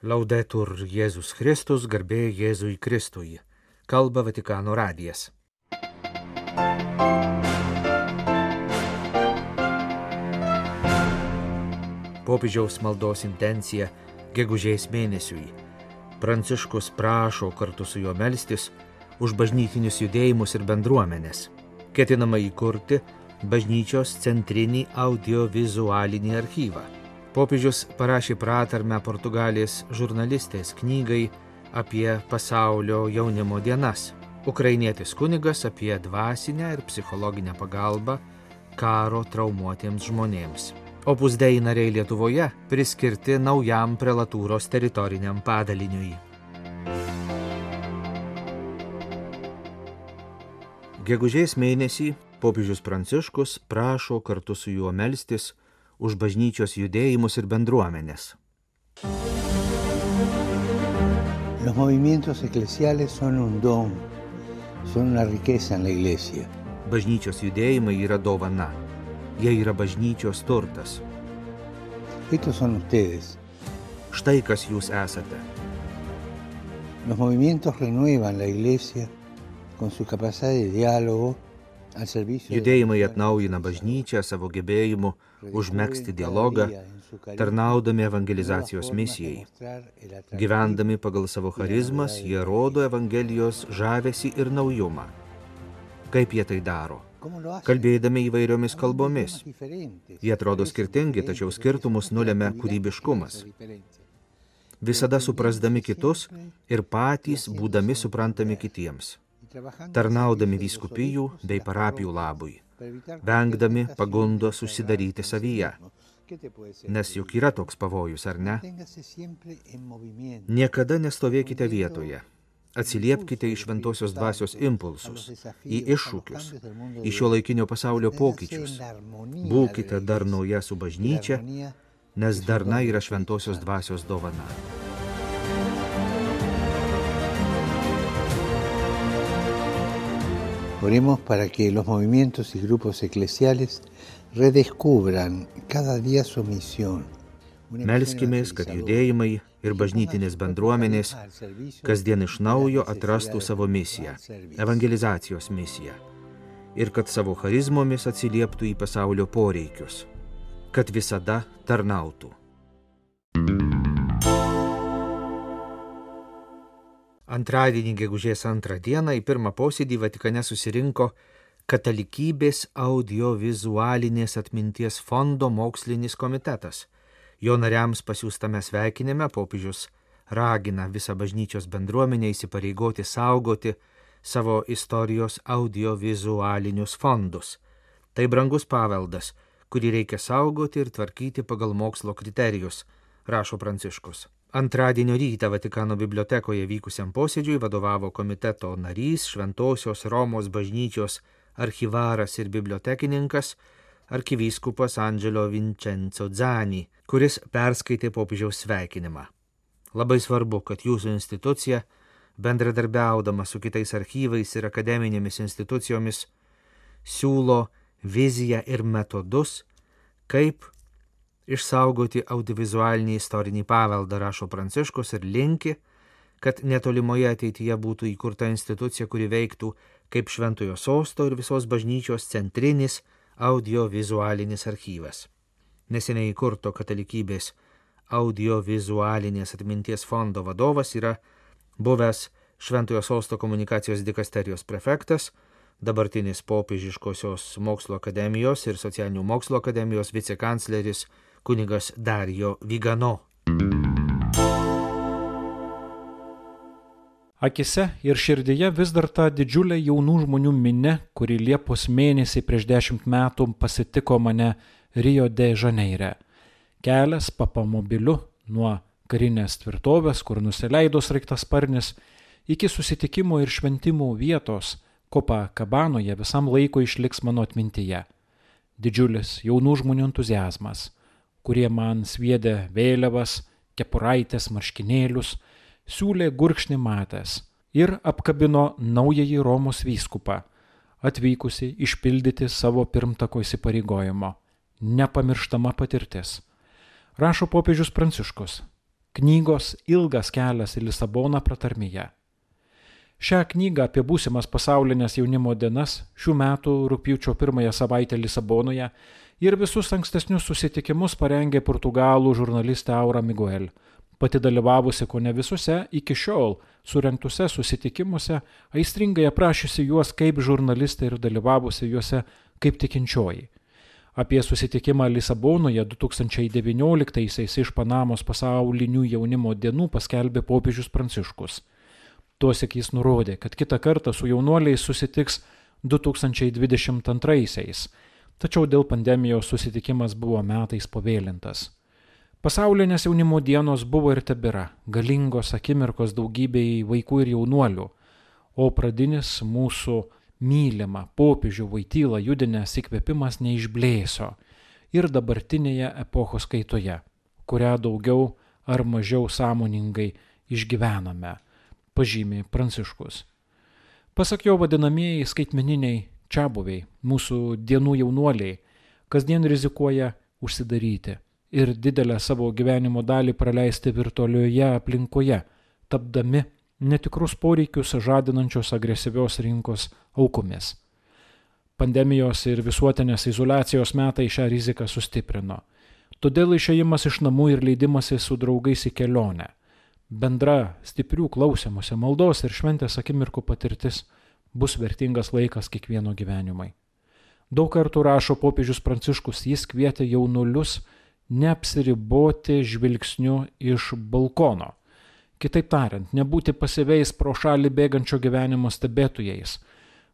Laudetur Jėzus Kristus, garbė Jėzui Kristui. Kalba Vatikano radijas. Popiežiaus maldos intencija gegužės mėnesiui. Pranciškus prašo kartu su juo melstis už bažnytinius judėjimus ir bendruomenės. Ketinama įkurti bažnyčios centrinį audiovizualinį archyvą. Popiežius parašė pratarmę Portugalės žurnalistės knygai apie pasaulio jaunimo dienas. Ukrainietis kunigas apie dvasinę ir psichologinę pagalbą karo traumuotiems žmonėms. Opus Dei nariai Lietuvoje priskirti naujam prelatūros teritoriniam padaliniui. Gegužės mėnesį popiežius Pranciškus prašo kartu su juo melstis už bažnyčios judėjimus ir bendruomenės. Los movimientos eclesiales son un don, son una riqueza en la iglesia. Bažnyčios judėjimai yra dovana, jie yra bažnyčios turtas. Estos son ustedes. Štai kas jūs esate. Los movimientos renuevan la iglesia con su capacidad de diálogo al servicio Judėjimai atnaujina bažnyčią savo gebėjimu užmėgsti dialogą, tarnaudami evangelizacijos misijai. Gyvendami pagal savo charizmas, jie rodo Evangelijos žavesi ir naujumą. Kaip jie tai daro? Kalbėdami įvairiomis kalbomis. Jie atrodo skirtingi, tačiau skirtumus nulėmė kūrybiškumas. Visada suprasdami kitus ir patys būdami suprantami kitiems. Tarnaudami vyskupijų bei parapijų labui. Vengdami pagundo susidaryti savyje. Nes juk yra toks pavojus, ar ne? Niekada nestovėkite vietoje. Atsiliepkite į šventosios dvasios impulsus, į iššūkius, į šio laikinio pasaulio pokyčius. Būkite darnoje su bažnyčia, nes darna yra šventosios dvasios dovana. Oremos para que los movimientos y grupos eclesiales redescubran cada día su misión. Melskimės, kad judėjimai ir bažnytinės bendruomenės kasdien iš naujo atrastų savo misiją - evangelizacijos misiją. Ir kad savo charizmomis atsilieptų į pasaulio poreikius. Kad visada tarnautų. Antradienį gegužės antrą dieną į pirmą posėdį Vatikane susirinko Katalikybės audiovizualinės atminties fondo mokslinis komitetas. Jo nariams pasiūstame sveikinime popiežius ragina visą bažnyčios bendruomenę įsipareigoti saugoti savo istorijos audiovizualinius fondus. Tai brangus paveldas, kurį reikia saugoti ir tvarkyti pagal mokslo kriterijus, rašo Pranciškus. Antradienio rytą Vatikano bibliotekoje vykusiam posėdžiui vadovavo komiteto narys Šventojios Romos bažnyčios archyvaras ir bibliotekininkas arkivyskupas Andželio Vincenzo Zani, kuris perskaitė popiežiaus sveikinimą. Labai svarbu, kad jūsų institucija, bendradarbiaudama su kitais archyvais ir akademinėmis institucijomis, siūlo viziją ir metodus, kaip išsaugoti audiovizualinį istorinį paveldą, rašo Pranciškus ir linki, kad netolimoje ateityje būtų įkurta institucija, kuri veiktų kaip Šventojo sosto ir visos bažnyčios centrinis audiovizualinis archyvas. Neseniai įkurto katalikybės audiovizualinės atminties fondo vadovas yra buvęs Šventojo sosto komunikacijos dikasterijos prefektas, dabartinis popiežiškosios mokslo akademijos ir socialinių mokslo akademijos vicekancleris kunigas Dario Vigano. Akise ir širdyje vis dar ta didžiulė jaunų žmonių minė, kuri Liepos mėnesį prieš dešimt metų pasitiko mane Rio de Žaneire. Kelias papamobiliu nuo karinės tvirtovės, kur nusileido sraigtas sparnis, iki susitikimo ir šventimų vietos Kopa Kabanoje visam laikui išliks mano atmintyje. Didžiulis jaunų žmonių entuzijazmas, kurie man sviedė vėliavas, kepuraitės, marškinėlius, siūlė gurkšnį matęs ir apkabino naująjį Romos vyskupą, atvykusi išpildyti savo pirmtako įsipareigojimo. Nepamirštama patirtis. Rašo popiežius Pranciškus. knygos Ilgas kelias į Lisaboną pratarmyje. Šią knygą apie būsimas pasaulinės jaunimo dienas šių metų rūpiučio pirmąją savaitę Lisabonoje ir visus ankstesnius susitikimus parengė portugalų žurnalistė Aura Miguel, pati dalyvavusi ko ne visuose iki šiol surenktuse susitikimuose, aistringai aprašysi juos kaip žurnalistė ir dalyvavusi juose kaip tikinčioji. Apie susitikimą Lisabonoje 2019-aisiais iš Panamos pasaulinių jaunimo dienų paskelbė popiežius Pranciškus. Tuosik jis nurodė, kad kitą kartą su jaunuoliais susitiks 2022-aisiais, tačiau dėl pandemijos susitikimas buvo metais pavėlintas. Pasaulinės jaunimo dienos buvo ir tebėra galingos akimirkos daugybei vaikų ir jaunuolių, o pradinis mūsų mylima popiežių vaitylą judinęs įkvėpimas neišblėso ir dabartinėje epochos kaitoje, kurią daugiau ar mažiau sąmoningai išgyvename pažymė Pranciškus. Pasak jo vadinamieji skaitmeniniai čia buviai, mūsų dienų jaunuoliai, kasdien rizikuoja užsidaryti ir didelę savo gyvenimo dalį praleisti virtualioje aplinkoje, tapdami netikrus poreikius žadinančios agresyvios rinkos aukomis. Pandemijos ir visuotinės izolacijos metai šią riziką sustiprino. Todėl išėjimas iš namų ir leidimasis su draugais į kelionę bendra stiprių klausimuose, maldos ir šventės akimirkų patirtis bus vertingas laikas kiekvieno gyvenimai. Daug kartų rašo popiežius Pranciškus, jis kvietė jaunulius neapsiriboti žvilgsniu iš balkono. Kitaip tariant, nebūti pasiveis pro šalį bėgančio gyvenimo stebėtojais,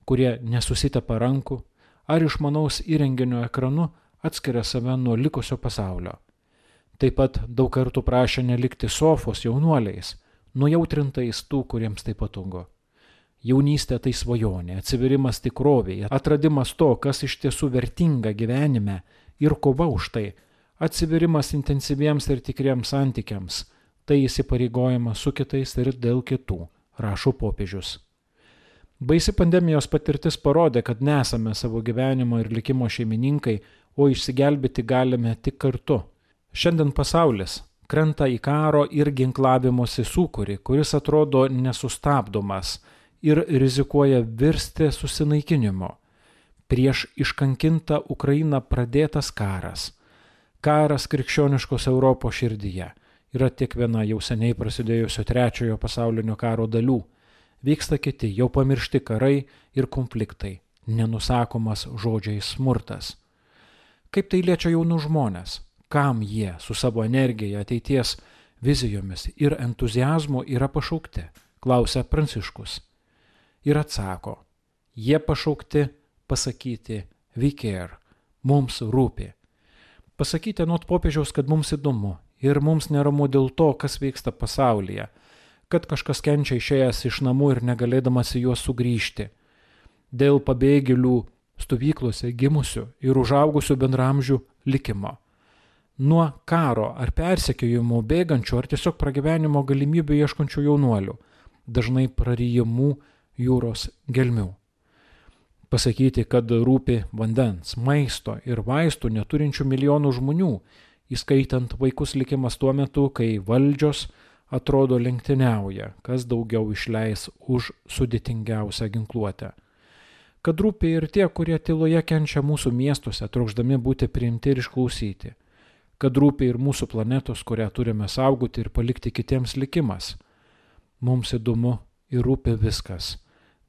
kurie nesusitepa rankų ar išmanaus įrenginio ekranu atskiria save nuo likusio pasaulio. Taip pat daug kartų prašė nelikti sofos jaunuoliais, nujautrintais tų, kuriems tai patogu. Jaunystė tai svajonė, atsiverimas tikroviai, atradimas to, kas iš tiesų vertinga gyvenime ir kova už tai, atsiverimas intensyviems ir tikriems santykiams, tai įsipareigojimas su kitais ir dėl kitų, rašo popiežius. Baisi pandemijos patirtis parodė, kad nesame savo gyvenimo ir likimo šeimininkai, o išsigelbėti galime tik kartu. Šiandien pasaulis krenta į karo ir ginklavimosi sūkurį, kuris atrodo nesustabdomas ir rizikuoja virsti susinaikinimu. Prieš iškankintą Ukrainą pradėtas karas. Karas krikščioniškos Europos širdyje yra tik viena jau seniai prasidėjusio trečiojo pasaulinio karo dalių. Vyksta kiti jau pamiršti karai ir konfliktai, nenusakomas žodžiais smurtas. Kaip tai liečia jaunų žmonės? kam jie su savo energija, ateities vizijomis ir entuzijazmu yra pašaukti, klausia Pranciškus. Ir atsako, jie pašaukti pasakyti viker, mums rūpi. Pasakyti nuot popiežiaus, kad mums įdomu ir mums neramu dėl to, kas vyksta pasaulyje, kad kažkas kenčia išėjęs iš namų ir negalėdamas į juos sugrįžti, dėl pabėgėlių stovyklose gimusių ir užaugusių bendramžių likimo nuo karo ar persekiojimų bėgančių ar tiesiog pragyvenimo galimybių ieškančių jaunuolių, dažnai prarijimų jūros gelmių. Pasakyti, kad rūpi vandens, maisto ir vaistų neturinčių milijonų žmonių, įskaitant vaikus likimas tuo metu, kai valdžios atrodo lenktyniauja, kas daugiau išleis už sudėtingiausią ginkluotę. Kad rūpi ir tie, kurie tyloje kenčia mūsų miestuose, trokšdami būti priimti ir išklausyti kad rūpi ir mūsų planetos, kurią turime saugoti ir palikti kitiems likimas. Mums įdomu ir rūpi viskas,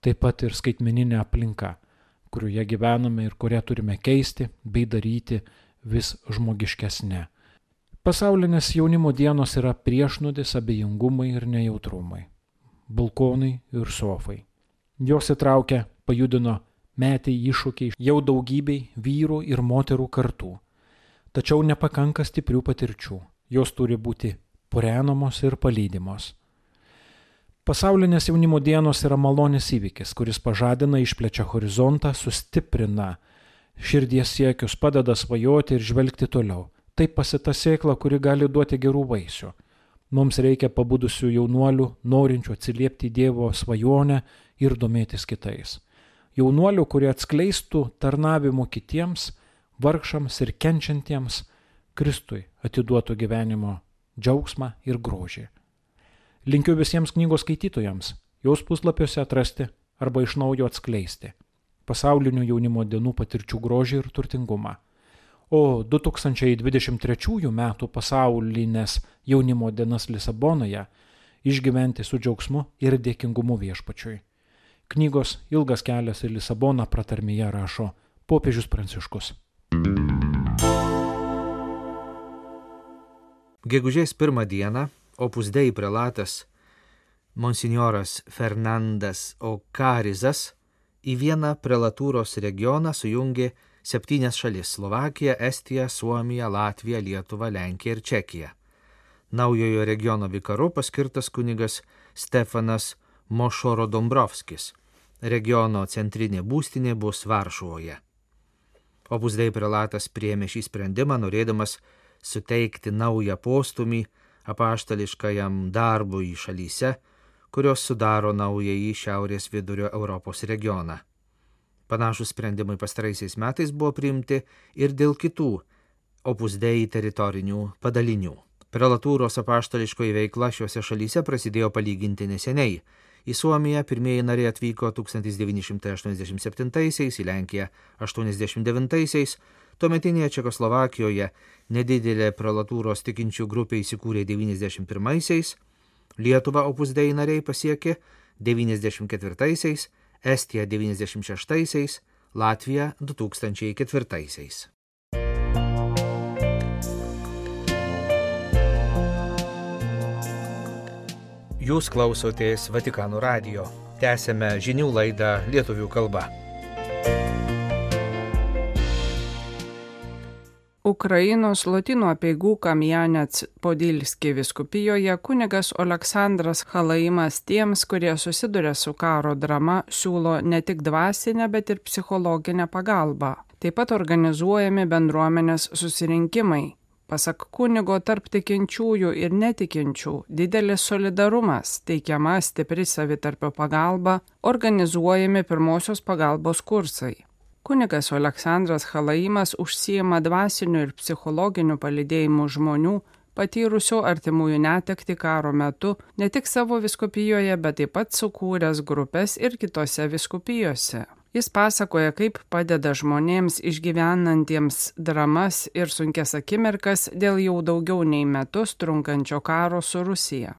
taip pat ir skaitmeninė aplinka, kurioje gyvename ir kurią turime keisti bei daryti vis žmogiškesnė. Pasaulinės jaunimo dienos yra priešnudis abejingumai ir nejautrumai. Balkonai ir sofai. Jos įtraukia, pajudino metai iššūkiai jau daugybei vyrų ir moterų kartų Tačiau nepakanka stiprių patirčių, jos turi būti purenamos ir palydimos. Pasaulinės jaunimo dienos yra malonės įvykis, kuris pažadina, išplečia horizontą, sustiprina širdies siekius, padeda svajoti ir žvelgti toliau. Tai pasita sėkla, kuri gali duoti gerų vaisių. Mums reikia pabudusių jaunuolių, norinčių atsiliepti Dievo svajonę ir domėtis kitais. Jaunuolių, kurie atskleistų tarnavimo kitiems, vargšams ir kenčiantiems Kristui atiduoto gyvenimo džiaugsmą ir grožį. Linkiu visiems knygos skaitytojams jos puslapiuose atrasti arba iš naujo atskleisti pasaulinių jaunimo dienų patirčių grožį ir turtingumą. O 2023 m. pasaulinės jaunimo dienas Lisabonoje išgyventi su džiaugsmu ir dėkingumu viešpačiui. Knygos Ilgas kelias į Lisaboną pratarmėje rašo popiežius Pranciškus. Gegužės pirmą dieną opus dei prelatas monsinjoras Fernandas Okarizas į vieną prelatūros regioną sujungė septynias šalis - Slovakiją, Estiją, Suomiją, Latviją, Lietuvą, Lenkiją ir Čekiją. Naujojo regiono vikaru paskirtas kunigas Stefanas Mošoro Dombrovskis. Regiono centrinė būstinė bus Varšuvoje. Opusdei prelatas priėmė šį sprendimą, norėdamas suteikti naują postumį apaštališkajam darbui šalyse, kurios sudaro naująjį Šiaurės vidurio Europos regioną. Panašus sprendimai pastaraisiais metais buvo priimti ir dėl kitų opusdėjai teritorinių padalinių. Prelatūros apaštališkoji veikla šiuose šalyse prasidėjo palyginti neseniai. Į Suomiją pirmieji nariai atvyko 1987-aisiais, į Lenkiją 89-aisiais, tuometinėje Čekoslovakijoje nedidelė prelatūros tikinčių grupė įsikūrė 91-aisiais, Lietuvą opus dei nariai pasiekė 94-aisiais, Estija 96-aisiais, Latvija 2004-aisiais. Jūs klausotės Vatikanų radio. Tęsėme žinių laidą lietuvių kalba. Ukrainos Lotynų apieigų Kamjanets Podilski viskupijoje kunigas Aleksandras Halaimas tiems, kurie susiduria su karo drama, siūlo ne tik dvasinę, bet ir psichologinę pagalbą. Taip pat organizuojami bendruomenės susirinkimai. Pasak kunigo tarp tikinčiųjų ir netikinčių didelis solidarumas, teikiama stipri savitarpio pagalba, organizuojami pirmosios pagalbos kursai. Kunigas Aleksandras Halaimas užsijima dvasiniu ir psichologiniu palidėjimu žmonių, patyrusių artimųjų netekti karo metu ne tik savo viskupijoje, bet taip pat sukūręs grupės ir kitose viskupijose. Jis pasakoja, kaip padeda žmonėms išgyvenantiems dramas ir sunkes akimirkas dėl jau daugiau nei metus trunkančio karo su Rusija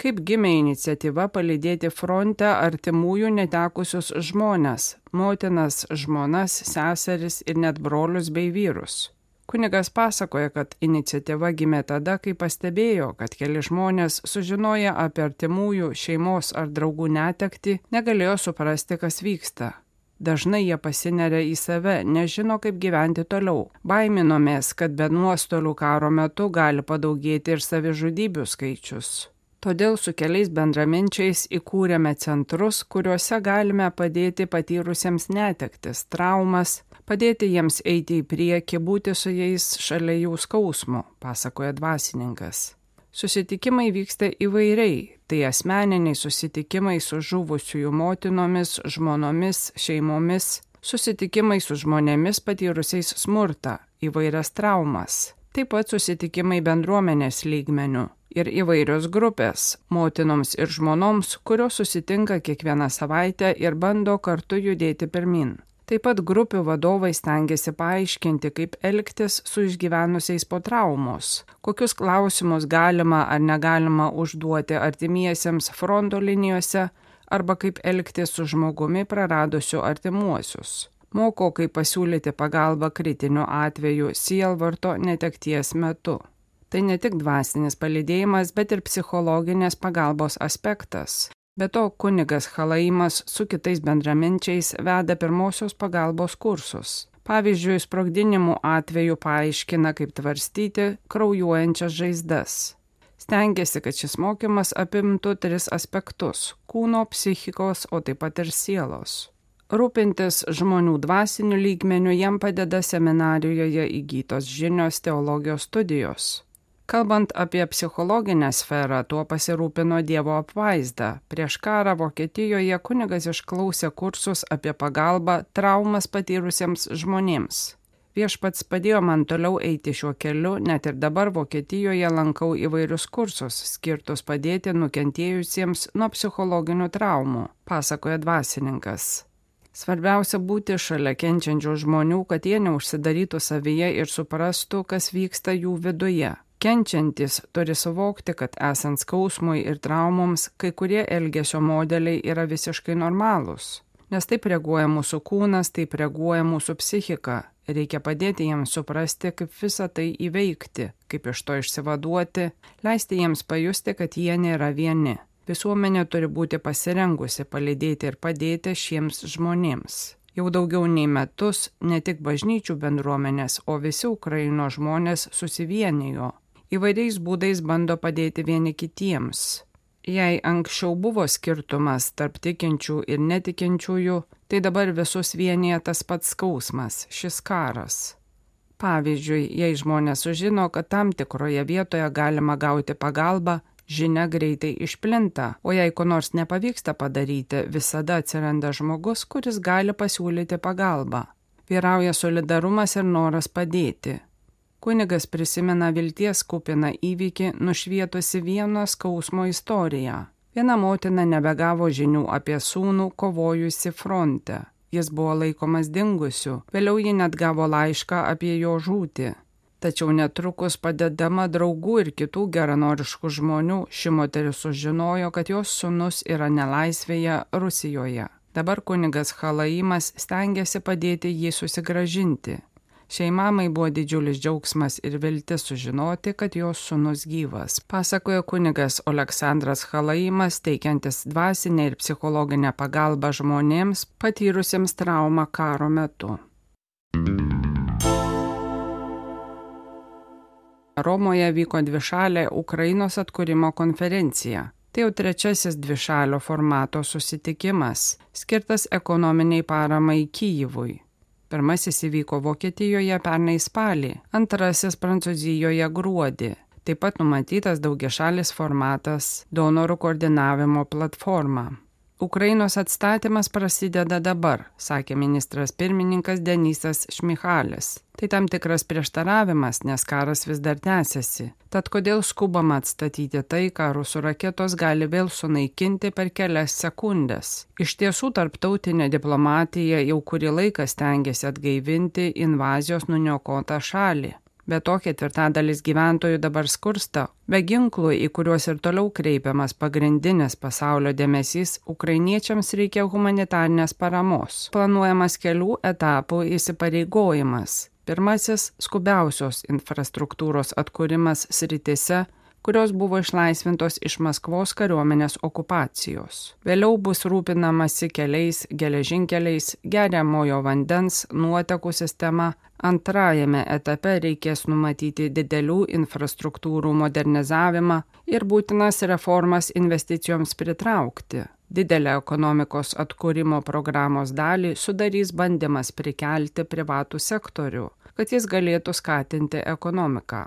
kaip gimė iniciatyva palydėti fronte artimųjų netekusius žmonės - motinas, žmonas, seseris ir net brolius bei vyrus. Kunigas pasakoja, kad iniciatyva gimė tada, kai pastebėjo, kad keli žmonės sužinoję apie artimųjų šeimos ar draugų netekti negalėjo suprasti, kas vyksta. Dažnai jie pasineria į save, nežino, kaip gyventi toliau. Baiminomės, kad be nuostolių karo metu gali padaugėti ir savižudybių skaičius. Todėl su keliais bendraminčiais įkūrėme centrus, kuriuose galime padėti patyrusiems netektis, traumas, padėti jiems eiti į priekį, būti su jais šalia jų skausmo, pasakoja dvasininkas. Susitikimai vyksta įvairiai - tai asmeniniai susitikimai su žuvusiųjų motinomis, žmonomis, šeimomis, susitikimai su žmonėmis patyrusiais smurtą, įvairias traumas, taip pat susitikimai bendruomenės lygmenių ir įvairios grupės - motinoms ir žmonoms, kurios susitinka kiekvieną savaitę ir bando kartu judėti pirmin. Taip pat grupių vadovai stengiasi paaiškinti, kaip elgtis su išgyvenusiais po traumos, kokius klausimus galima ar negalima užduoti artimiesiems fronto linijose arba kaip elgtis su žmogumi praradusiu artimuosius. Moko, kaip pasiūlyti pagalbą kritiniu atveju sielvarto netekties metu. Tai ne tik dvasinis palidėjimas, bet ir psichologinės pagalbos aspektas. Be to, kunigas Halaimas su kitais bendraminčiais veda pirmosios pagalbos kursus. Pavyzdžiui, sprogdinimų atveju paaiškina, kaip tvarstyti kraujuojančias žaizdas. Stengiasi, kad šis mokymas apimtų tris aspektus - kūno, psichikos, o taip pat ir sielos. Rūpintis žmonių dvasiniu lygmeniu jam padeda seminarijoje įgytos žinios teologijos studijos. Kalbant apie psichologinę sferą, tuo pasirūpino Dievo apvaizda. Prieš karą Vokietijoje kunigas išklausė kursus apie pagalbą traumas patyrusiems žmonėms. Viešpats padėjo man toliau eiti šiuo keliu, net ir dabar Vokietijoje lankau įvairius kursus, skirtus padėti nukentėjusiems nuo psichologinių traumų, pasakoja dvasininkas. Svarbiausia būti šalia kenčiančių žmonių, kad jie neužsidarytų savyje ir suprastų, kas vyksta jų viduje. Kenčiantis turi suvokti, kad esant skausmui ir traumoms, kai kurie elgesio modeliai yra visiškai normalūs. Nes taip reaguoja mūsų kūnas, taip reaguoja mūsų psichika. Reikia padėti jiems suprasti, kaip visą tai įveikti, kaip iš to išsivaduoti, leisti jiems pajusti, kad jie nėra vieni. Visuomenė turi būti pasirengusi palydėti ir padėti šiems žmonėms. Jau daugiau nei metus ne tik bažnyčių bendruomenės, o visi Ukraino žmonės susivienijo įvairiais būdais bando padėti vieni kitiems. Jei anksčiau buvo skirtumas tarp tikinčių ir netikinčiųjų, tai dabar visus vienyje tas pats skausmas - šis karas. Pavyzdžiui, jei žmonės sužino, kad tam tikroje vietoje galima gauti pagalbą, žinia greitai išplinta, o jei ko nors nepavyksta padaryti, visada atsiranda žmogus, kuris gali pasiūlyti pagalbą. Vyrauja solidarumas ir noras padėti. Kunigas prisimena vilties kupiną įvykį nušvietusi vieno skausmo istoriją. Viena motina nebegavo žinių apie sūnų kovojusi fronte. Jis buvo laikomas dingusiu, vėliau ji net gavo laišką apie jo žūtį. Tačiau netrukus padedama draugų ir kitų geranoriškų žmonių, ši moteris sužinojo, kad jos sunus yra nelaisvėje Rusijoje. Dabar kunigas Halaimas stengiasi padėti jį susigražinti. Šiai mamai buvo didžiulis džiaugsmas ir viltis sužinoti, kad jos sunus gyvas, pasakojo kunigas Aleksandras Halaimas, teikiantis dvasinę ir psichologinę pagalbą žmonėms patyrusiems traumą karo metu. Romoje vyko dvišalė Ukrainos atkūrimo konferencija. Tai jau trečiasis dvišalio formato susitikimas, skirtas ekonominiai paramai Kyivui. Pirmasis įvyko Vokietijoje pernai spalį, antrasis Prancūzijoje gruodį. Taip pat numatytas daugiašalis formatas donorų koordinavimo platforma. Ukrainos atstatymas prasideda dabar, sakė ministras pirmininkas Denisas Šmichalis. Tai tam tikras prieštaravimas, nes karas vis dar tęsiasi. Tad kodėl skubama atstatyti tai, ką rusų raketos gali vėl sunaikinti per kelias sekundės? Iš tiesų, tarptautinė diplomatija jau kurį laiką stengiasi atgaivinti invazijos nuniokotą šalį. Be to ketvirtadalis gyventojų dabar skursta. Be ginklų, į kuriuos ir toliau kreipiamas pagrindinis pasaulio dėmesys, ukrainiečiams reikia humanitarnės paramos. Planuojamas kelių etapų įsipareigojimas. Pirmasis - skubiausios infrastruktūros atkūrimas sritise, kurios buvo išlaisvintos iš Maskvos kariuomenės okupacijos. Vėliau bus rūpinamasi keliais, geležinkeliais, geriamojo vandens, nuotekų sistema. Antrajame etape reikės numatyti didelių infrastruktūrų modernizavimą ir būtinas reformas investicijoms pritraukti. Didelę ekonomikos atkūrimo programos dalį sudarys bandymas prikelti privatų sektorių, kad jis galėtų skatinti ekonomiką.